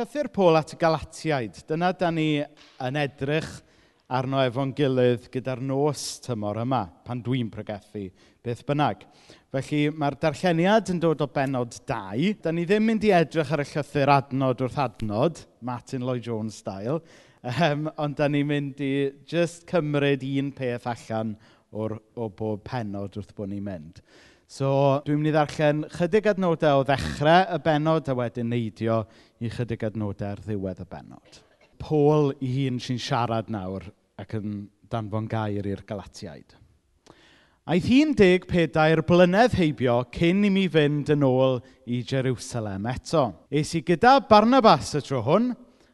llythyr Pôl at y Galatiaid. Dyna da ni yn edrych arno efo'n gilydd gyda'r nos tymor yma, pan dwi'n pregethu beth bynnag. Felly mae'r darlleniad yn dod o benod 2. Da ni ddim mynd i edrych ar y llythyr adnod wrth adnod, Martin Lloyd-Jones style, um, ond da ni'n mynd i just cymryd un peth allan o'r, o bob penod wrth bod ni'n mynd. So, dwi'n mynd i ddarllen chydig adnodau o ddechrau y benod a wedyn neidio i chydig adnodau ar ddiwedd y benod. Paul i hun sy'n siarad nawr ac yn danfon gair i'r Galatiaid. Aeth hi'n deg pedair blynedd heibio cyn i mi fynd yn ôl i Jerusalem eto. Es i gyda Barnabas y tro hwn,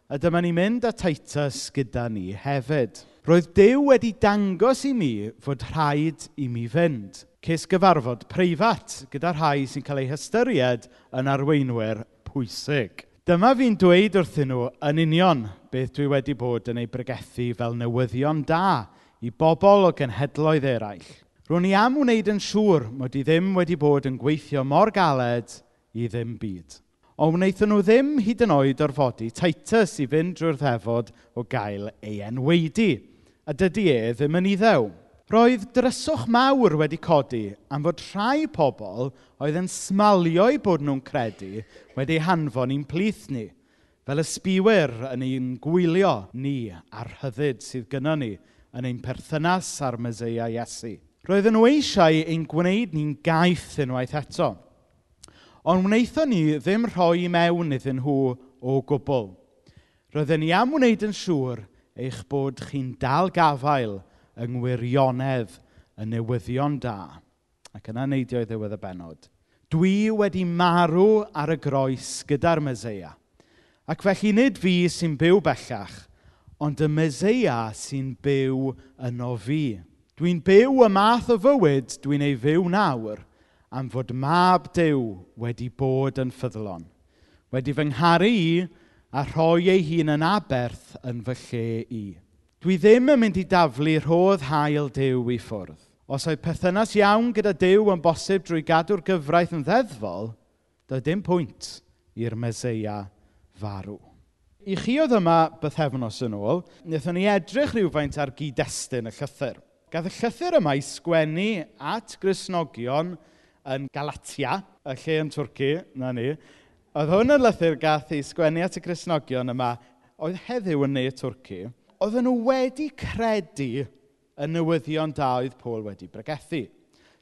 a dyma ni mynd â Titus gyda ni hefyd. Roedd Dyw wedi dangos i mi fod rhaid i mi fynd ces gyfarfod preifat gyda rhai sy'n cael eu hystyried yn arweinwyr pwysig. Dyma fi'n dweud wrthyn nhw yn union beth dwi wedi bod yn ei bregethu fel newyddion da i bobl o genhedloedd eraill. Rwy'n i am wneud yn siŵr mod i ddim wedi bod yn gweithio mor galed i ddim byd. Ond wnaethon nhw ddim hyd yn oed orfodi Titus i fynd drwy'r ddefod o gael ei enweidi. A dydy e ddim yn iddew. Roedd dryswch mawr wedi codi am fod rhai pobl oedd yn smalio i bod nhw'n credu wedi hanfon i'n plith ni, fel ysbiwyr yn ein gwylio ni a'r hyddyd sydd gynnon ni yn ein perthynas ar Mesoea Iesu. Roedden nhw eisiau ein gwneud ni'n gaeth unwaith eto, ond wnaethon ni ddim rhoi mewn iddyn nhw o gwbl. Roedden ni am wneud yn siŵr eich bod chi'n dal gafael yng ngwirionedd y newyddion da. Ac yna neidio i ddiwedd y benod. Dwi wedi marw ar y groes gyda'r Meseia. Ac felly nid fi sy'n byw bellach, ond y Meseia sy'n byw yno fi. Dwi'n byw y math o fywyd dwi'n ei fyw nawr am fod mab Dyw wedi bod yn ffyddlon, wedi fy ngharu i a rhoi ei hun yn aberth yn fy lle i. Dwi ddim yn mynd i daflu rhodd hael Dyw i ffwrdd. Os oedd perthynas iawn gyda Dyw yn bosib drwy gadw'r gyfraith yn ddeddfol, doedd dim pwynt i'r meseia farw. I chi oedd yma bythefnos yn ôl, wnaethon ni edrych rhywfaint ar gyd-destun y llythyr. Gath y llythyr yma i sgwennu at grisnogion yn Galatia, y lle yn Twrci, na ni. Oedd hwn yn lythyr gath i sgwennu at y grisnogion yma, oedd heddiw yn neu Twrci, oedden nhw wedi credu y newyddion da oedd Paul wedi bregethu.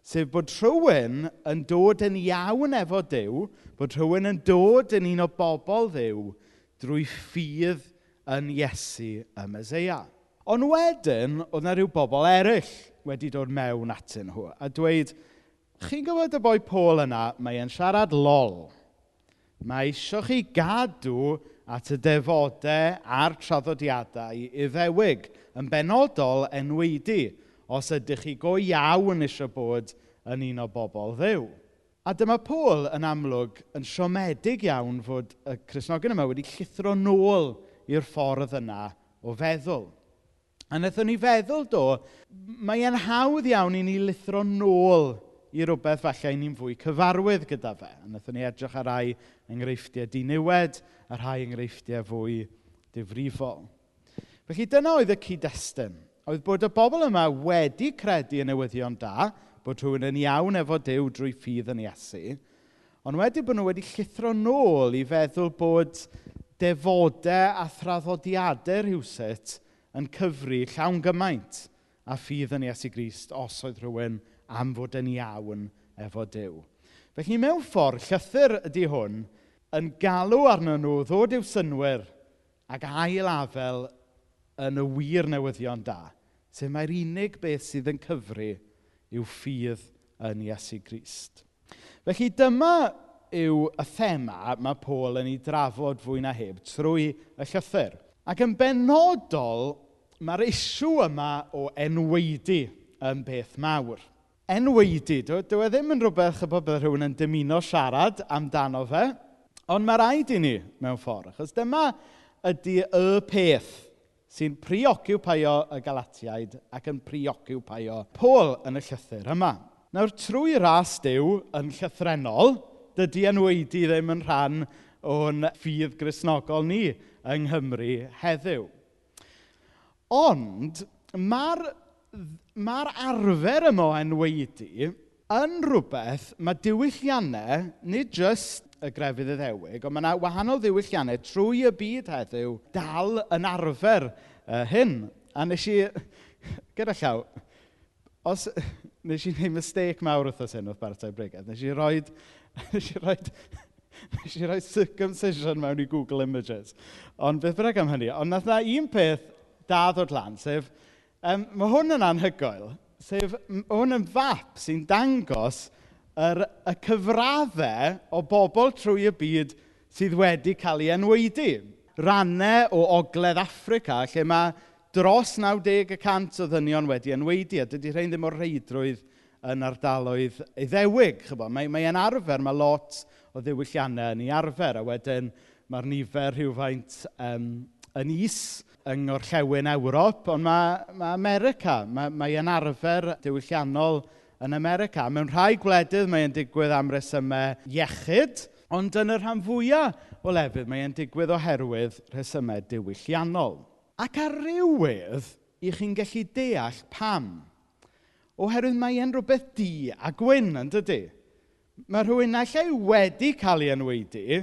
Sef bod rhywun yn dod yn iawn efo Dyw, bod rhywun yn dod yn un o bobl Dduw drwy ffydd yn Iesu y Meseia. Ond wedyn, oedd yna rhyw bobl eraill wedi dod mewn atyn nhw a dweud, chi'n gwybod y boi Paul yna, mae e'n siarad lol. Mae eisiau chi gadw at y defodau a'r traddodiadau iddewig, yn benodol enwedu, os ydych chi go iawn eisiau bod yn un o bobl ddew. A dyma Paul yn amlwg yn siomedig iawn fod y Cresnogion yma wedi llithro nôl i'r ffordd yna o feddwl. A wnaethon ni feddwl do, mae e'n hawdd iawn i ni lithro nôl i rywbeth falle ni'n fwy cyfarwydd gyda fe. A wnaethon ni edrych ar rai enghreifftiau diniwed a rhai enghreifftiau fwy difrifol. Felly dyna oedd y cyd-destun. Oedd bod y bobl yma wedi credu yn newyddion da, bod rhywun yn iawn efo Dyw drwy ffydd yn Iesu, ond wedi bod nhw wedi llithro nôl i feddwl bod defodau a thraddodiadau rhywsut yn cyfru llawn gymaint a ffydd yn Iesu Grist os oedd rhywun yn am fod yn iawn efo Dyw. Felly, mewn ffordd, llythyr ydy hwn yn galw arnyn nhw ddod i'w synwyr ac ail afel yn y wir newyddion da, sef mae'r unig beth sydd yn cyfru yw ffydd yn Iesu Grist. Felly, dyma yw y thema mae Paul yn ei drafod fwy na heb trwy y llythyr. Ac yn benodol, mae'r isiw yma o enweidi yn beth mawr enweidi. Dyw, e- dyw e ddim yn rhywbeth y bod rhywun yn dymuno siarad amdano fe, ond mae rhaid i ni mewn ffordd, achos dyma ydy y peth sy'n preoccupio y Galatiaid ac yn preoccupio Pôl yn y llythyr yma. Nawr, trwy ras Dyw yn llythrenol, dydy enweidi ddim yn rhan o'n ffydd grisnogol ni yng Nghymru heddiw. Ond mae'r mae'r arfer yma o enweidi yn rhywbeth mae diwylliannau, nid jyst y grefydd iddewig, ond mae yna wahanol ddiwylliannau trwy y byd heddiw dal yn arfer uh, hyn. A nes i, gyda llaw, os nes i wneud mistake mawr wrth hyn wrth Bartau Brigad, nes i roi, nes i roi, nes i roi circumcision mewn i Google Images. Ond beth bynnag am hynny, ond nath na un peth da ddod lan, sef Um, mae hwn yn anhygoel, sef m- hwn yn fap sy'n dangos yr, y cyfraddau o bobl trwy y byd sydd wedi cael ei enweidi. Rannau o ogledd Africa lle mae dros 90% o ddynion wedi enweidi, a dydy rhain ddim o reidrwydd yn ardaloedd iddewig. Mae, mae e'n arfer, mae lot o ddiwylliannau yn ei arfer a wedyn mae'r nifer rhywfaint um, yn is yng ngorllewin Ewrop, ond mae, mae America, mae, mae e'n arfer diwylliannol yn America. Mewn rhai gwledydd mae'n digwydd am resymau iechyd, ond yn y rhan fwyaf o lefydd mae'n digwydd oherwydd resymau diwylliannol. Ac ar rywydd, i chi'n gallu deall pam. Oherwydd mae e'n rhywbeth di a gwyn, yn dydy? Mae rhywun allai wedi cael ei enweidi,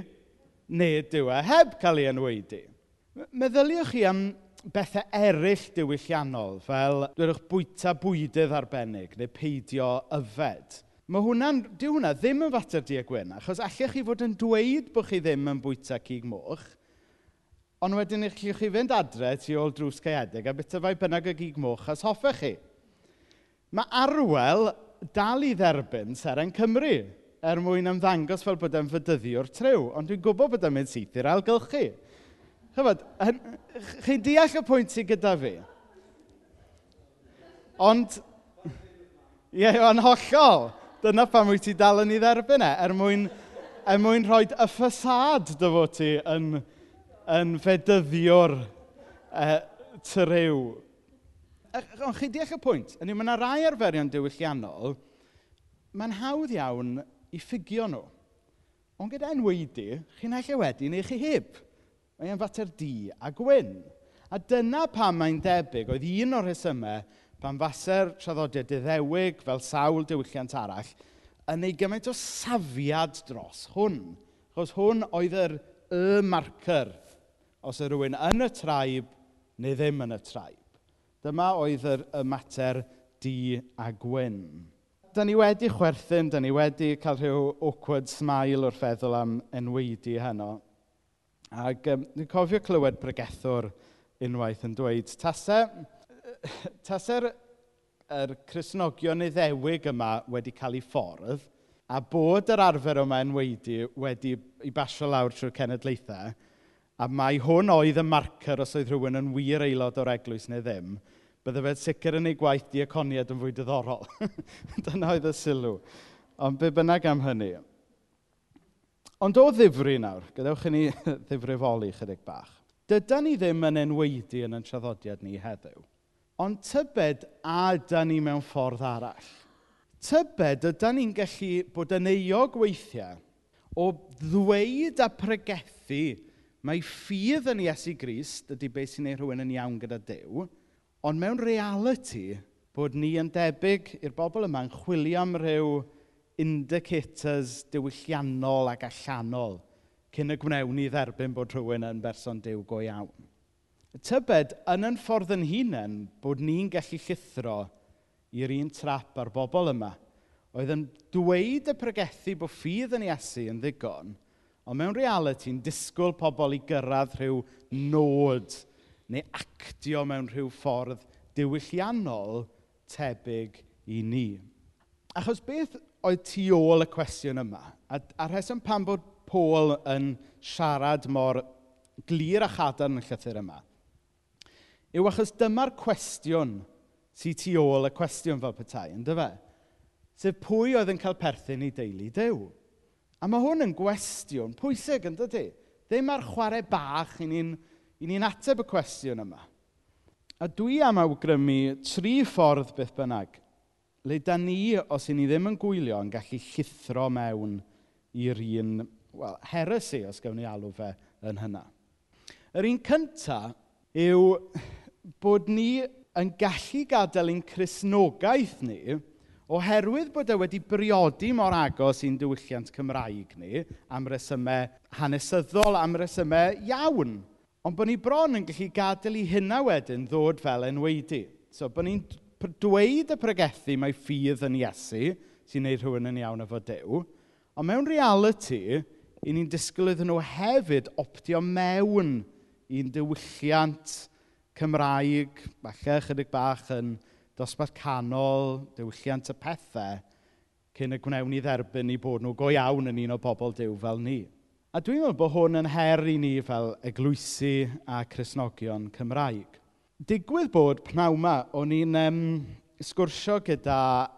neu dyw e heb cael ei enweidi. Meddyliwch chi am bethau eraill diwylliannol fel dwedwch bwyta bwydydd arbennig neu peidio yfed. Mae hwnna'n... dyw hwnna ddim yn fater di a gwyn achos allech chi fod yn dweud bod chi ddim yn bwyta cig moch ond wedyn eich chi fynd adre tu ôl drws caeedig a bita fai bynnag y gig moch as hoffech chi. Mae arwel dal i dderbyn Seren Cymru er mwyn ymddangos fel bod e'n fydyddiwr trew, ond dwi'n gwybod bod e'n mynd syth i'r algylchu. Chyfod, chi'n deall y pwynt sy'n gyda fi? Ond, ie, yeah, yn hollol. Dyna pam wyt ti dal yn ei dderbyn e, er mwyn, er mwyn rhoi y ffasad dy fod ti yn, yn fedyddio'r e, tryw. Ond chi deall y pwynt, yn mae yna rai arferion diwylliannol, mae'n hawdd iawn i ffugio nhw. Ond gyda enweidi, chi'n allai wedi neu chi heb. Mae e'n fater di a gwyn. A dyna pam mae'n debyg, oedd un o'r rhesymau pan faser traddodiad iddewig fel sawl diwylliant arall yn ei gymaint o safiad dros hwn. Chos hwn oedd yr y marker os yw rhywun yn y traib neu ddim yn y traib. Dyma oedd yr y mater di a gwyn. Da ni wedi chwerthin, da ni wedi cael rhyw awkward smile o'r feddwl am enweidi heno. Ac um, ni'n cofio clywed pregethwr unwaith yn dweud, tasau, tasau'r er Cresnogion Iddewig yma wedi cael ei ffordd, a bod yr arfer yma yn wedi, wedi i basio lawr trwy'r cenedlaethau, a mae hwn oedd y marcer os oedd rhywun yn wir aelod o'r eglwys neu ddim, bydde fe'n sicr yn ei gwaith diaconiad yn fwy diddorol. Dyna oedd y sylw. Ond be bynnag am hynny. Ond o ddifri nawr, gadewch i ni ddifrifoli chydig bach. Dyda ni ddim yn enweidi yn ein traddodiad ni heddiw, ond tybed a da ni mewn ffordd arall. Tybed ydan ni'n gallu bod yn euog weithiau o ddweud a pregethu mae ffydd yn Iesu Grist ydy beth sy'n ei rhywun yn iawn gyda Dyw, ond mewn reality bod ni yn debyg i'r bobl yma yn chwilio am ryw indicators diwylliannol ac allanol cyn y gwnewn i dderbyn bod rhywun yn berson Dyw go iawn. Y tybed, yn yn ffordd yn hunain, bod ni'n gallu llithro i'r un trap a'r bobl yma, oedd yn dweud y pregethu bod ffydd yn Iesu yn ddigon, ond mewn reality yn disgwyl pobl i gyrraedd rhyw nod neu actio mewn rhyw ffordd diwylliannol tebyg i ni. Achos beth oedd tu ôl y cwestiwn yma. A, a rheswm pan bod Paul yn siarad mor glir a chadarn yn y llythyr yma, yw achos dyma'r cwestiwn sy'n tu ôl y cwestiwn fel petai, ynddo fe? Sef pwy oedd yn cael perthyn i deulu dew? A mae hwn yn gwestiwn pwysig, yn dydy. Ddim ar chwarae bach i ni'n ni ateb y cwestiwn yma. A dwi am awgrymu tri ffordd beth bynnag le da ni, os i ni ddim yn gwylio, yn gallu llithro mewn i'r un, well, heresi, os gawn ni alw fe yn hynna. Yr un cyntaf yw bod ni yn gallu gadael ein chrysnogaeth ni oherwydd bod e wedi briodi mor agos i'n diwylliant Cymraeg ni am resymau hanesyddol, am resymau iawn. Ond bod ni bron yn gallu gadael i hynna wedyn ddod fel enweidi. So, bod ni'n dweud y pregethu mae ffydd yn Iesu, sy'n neud rhywun yn iawn efo dew, ond mewn reality, i ni'n disgwyl iddyn nhw hefyd optio mewn i'n diwylliant Cymraeg, falle chydig bach yn dosbarth canol, diwylliant y pethau, cyn y gwnewn i dderbyn i bod nhw go iawn yn un o bobl Dyw fel ni. A dwi'n meddwl bod hwn yn her i ni fel eglwysu a Cresnogion Cymraeg digwydd bod pnawn yma, o'n i'n um, sgwrsio gyda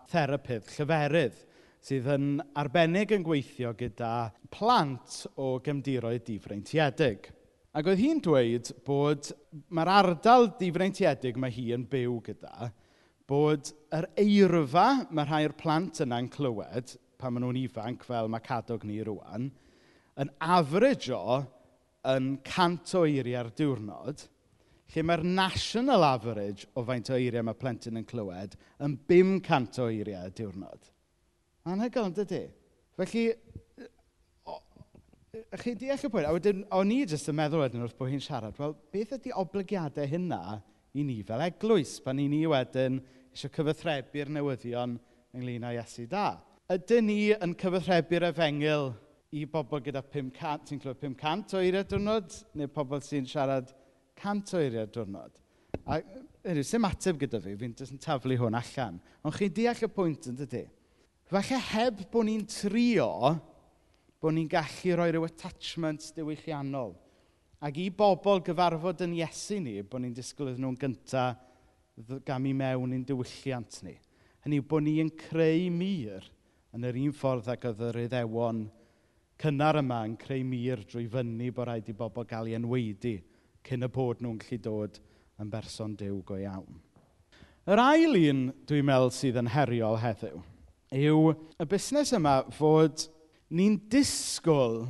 therapydd llyferydd sydd yn arbennig yn gweithio gyda plant o gefndiroedd difreintiedig. Ac oedd hi'n dweud bod mae'r ardal difreintiedig mae hi yn byw gyda, bod yr eirfa mae rhai'r plant yna'n clywed pan maen nhw'n ifanc fel mae cadog ni rwan, yn afridjo yn cant o eiriau'r diwrnod – lle mae'r national average o faint o eiriau mae plentyn yn clywed yn 500 o eiriau y diwrnod. Anhygoel, yn dydy? Felly, chi deall y pwynt? A wedyn, o'n i jyst yn meddwl wedyn wrth bod hi'n siarad, wel, beth ydy oblygiadau hynna i ni fel eglwys, pan i ni wedyn eisiau cyfathrebu'r newyddion ynglyn â Iesu da? Ydyn ni yn cyfathrebu'r efengil i bobl gyda 500, sy'n clywed 500 o eiriau diwrnod, neu pobl sy'n siarad Cant o eiriau diwrnod. A unrhyw, sy'n ateb gyda fi, fi'n jyst yn taflu hwn allan. Ond chi'n deall y pwynt yn dydy. Falle heb bod ni'n trio bod ni'n gallu rhoi rhyw attachments diwylliannol. Ac i bobl gyfarfod yn Iesu ni, bod ni'n disgwyl iddyn nhw'n gyntaf gam i mewn i'n diwylliant ni. Hynny yw bod ni'n creu mir yn yr un ffordd ag oedd yr iddewon cynnar yma yn creu mir drwy fyny bod rhaid i bobl gael ei enweidi cyn y bod nhw'n gallu dod yn berson dew go iawn. Yr ail un dwi'n meddwl sydd yn heriol heddiw yw y busnes yma fod ni'n disgwyl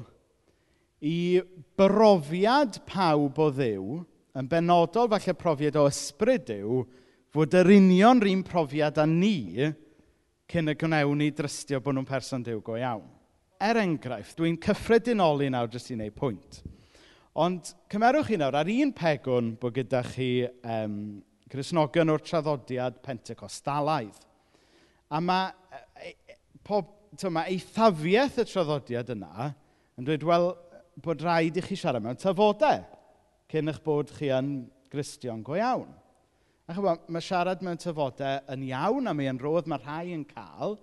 i brofiad pawb o ddew, yn benodol falle profiad o ysbryd Dyw, fod yr union rhywun profiad â ni cyn y gwnewn ni drystio bod nhw'n person dew go iawn. Er enghraifft, dwi'n cyffredinoli nawr jyst i wneud pwynt. Ond cymerwch chi nawr ar un pegwn bod gyda chi um, Gristnogion o'r traddodiad Pentecostalaidd. A mae e- pob... Tibod eithafiaeth y traddodiad yna yn dweud, wel, bod rhaid i chi siarad mewn tyfodau cyn eich bod chi yn Gristion go iawn. A chyfo, mae siarad mewn tyfodau yn iawn a mae e'n rodd mae rhai yn cael,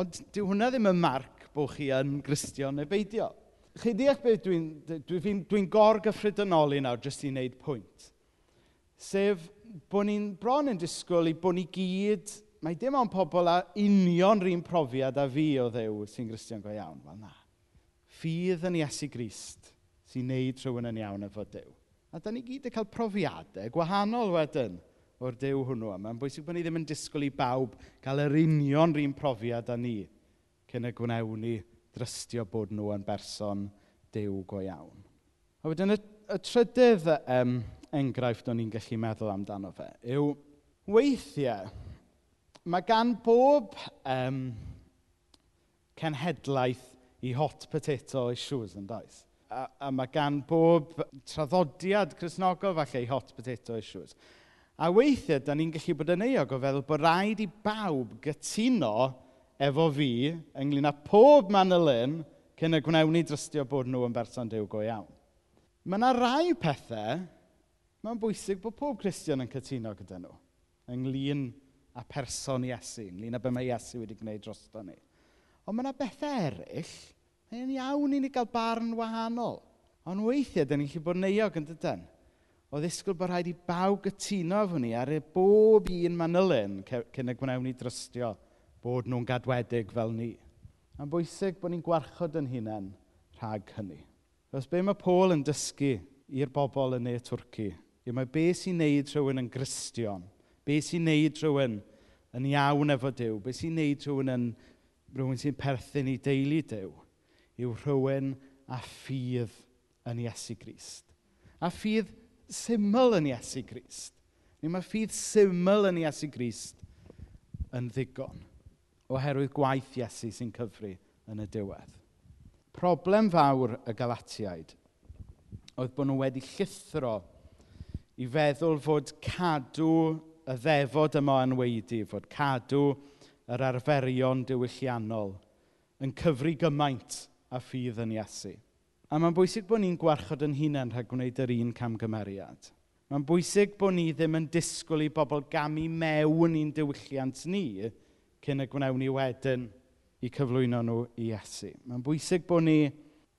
ond dyw hwnna ddim yn marc bod chi yn Gristion neu beidio chi ddeall beth dwi'n dwi, dwi, dwi, gorgyffredinoli nawr jyst i wneud pwynt. Sef bod ni'n bron yn disgwyl i bod ni gyd, mae dim ond pobl a union rhywun profiad a fi o ddew sy'n Gristion go iawn. Wel na, ffydd yn Iesu Grist sy'n neud rhywun yn iawn efo dew. A da ni gyd yn cael profiadau gwahanol wedyn o'r dew hwnnw. Mae'n bwysig bod ni ddim yn disgwyl i bawb cael yr union rhywun profiad â ni cyn y gwnewn ni drystio bod nhw yn berson dew go iawn. A wedyn y, y trydydd um, enghraifft o'n i'n gallu meddwl amdano fe yw weithiau mae gan bob um, cenhedlaeth i hot potato issues yn does. A, a mae gan bob traddodiad Cresnogol falle i hot potato issues. A weithiau, da ni'n gallu bod yn eog o feddwl bod rhaid i bawb gytuno efo fi ynglyn â pob manylun cyn y gwnewn ni drystio bod nhw yn berson dew go iawn. Mae yna rai pethau mae'n bwysig bod pob Cristion yn cytuno gyda nhw ynglyn a person Iesu, ynglyn â be mae Iesu wedi gwneud drosto ni. Ond mae yna bethau eraill, mae'n iawn i ni gael barn wahanol. Ond weithiau, dyn ni'n gallu bod neuog yn dydyn. O ddisgwyl bod rhaid i bawb gytuno efo ni ar y bob un manylun cyn y gwnewn ni drystio bod nhw'n gadwedig fel ni. Mae'n bwysig bod ni'n gwarchod yn hunain rhag hynny. Os be mae Paul yn dysgu i'r bobl yn ne Twrci? Ie, mae be sy'n neud rhywun yn gristion? Be sy'n neud rhywun yn iawn efo Dyw? Be sy'n neud rhywun yn rhywun sy'n perthyn i deulu Dyw? Yw rhywun a ffydd yn Iesu Grist. A ffydd syml yn Iesu Grist. Ni mae ffydd syml yn Iesu Grist yn ddigon oherwydd gwaith Iesu sy'n cyfru yn y diwedd. Problem fawr y Galatiaid oedd bod nhw wedi llithro i feddwl fod cadw y ddefod yma yn weidi, fod cadw yr arferion diwylliannol yn cyfru gymaint a ffydd yn Iesu. A mae'n bwysig bod ni'n gwarchod yn hunain rhag gwneud yr un camgymeriad. Mae'n bwysig bod ni ddim yn disgwyl i bobl gamu mewn i'n diwylliant ni, cyn y gwnawn ni wedyn i cyflwyno nhw i Iesu. Mae'n bwysig bod ni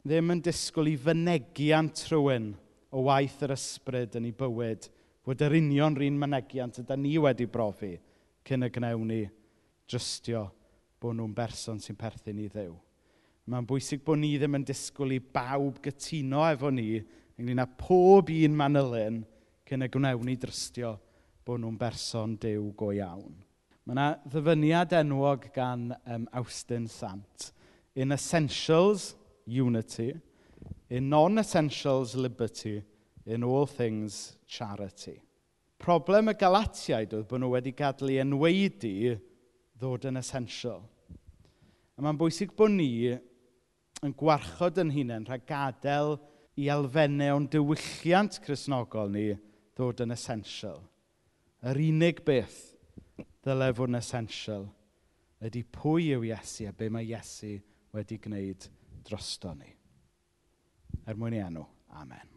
ddim yn disgwyl i fynegiant rhywun o waith yr ysbryd yn ei bywyd fod yr union rhan mynegiant ydy ni wedi brofi cyn y gnewn ni drystio bod nhw'n berson sy'n perthyn i ddew. Mae'n bwysig bod ni ddim yn disgwyl i bawb gytuno efo ni ynglyn â pob un manylun cyn y gwnewn ni drystio bod nhw'n berson dew go iawn. Mae yna ddyfyniad enwog gan um, Austin Sant. In essentials, unity. In non-essentials, liberty. In all things, charity. Problem y Galatiaid oedd bod nhw wedi gadlu enweidi ddod yn essential. A mae'n bwysig bod ni yn gwarchod yn hunain rhag gadael i elfennau o'n diwylliant chrysnogol ni ddod yn essential. Yr unig beth ddylai fod yn esensiol ydy pwy yw Iesu a be mae Iesu wedi gwneud drosto ni. Er mwyn i enw. Amen.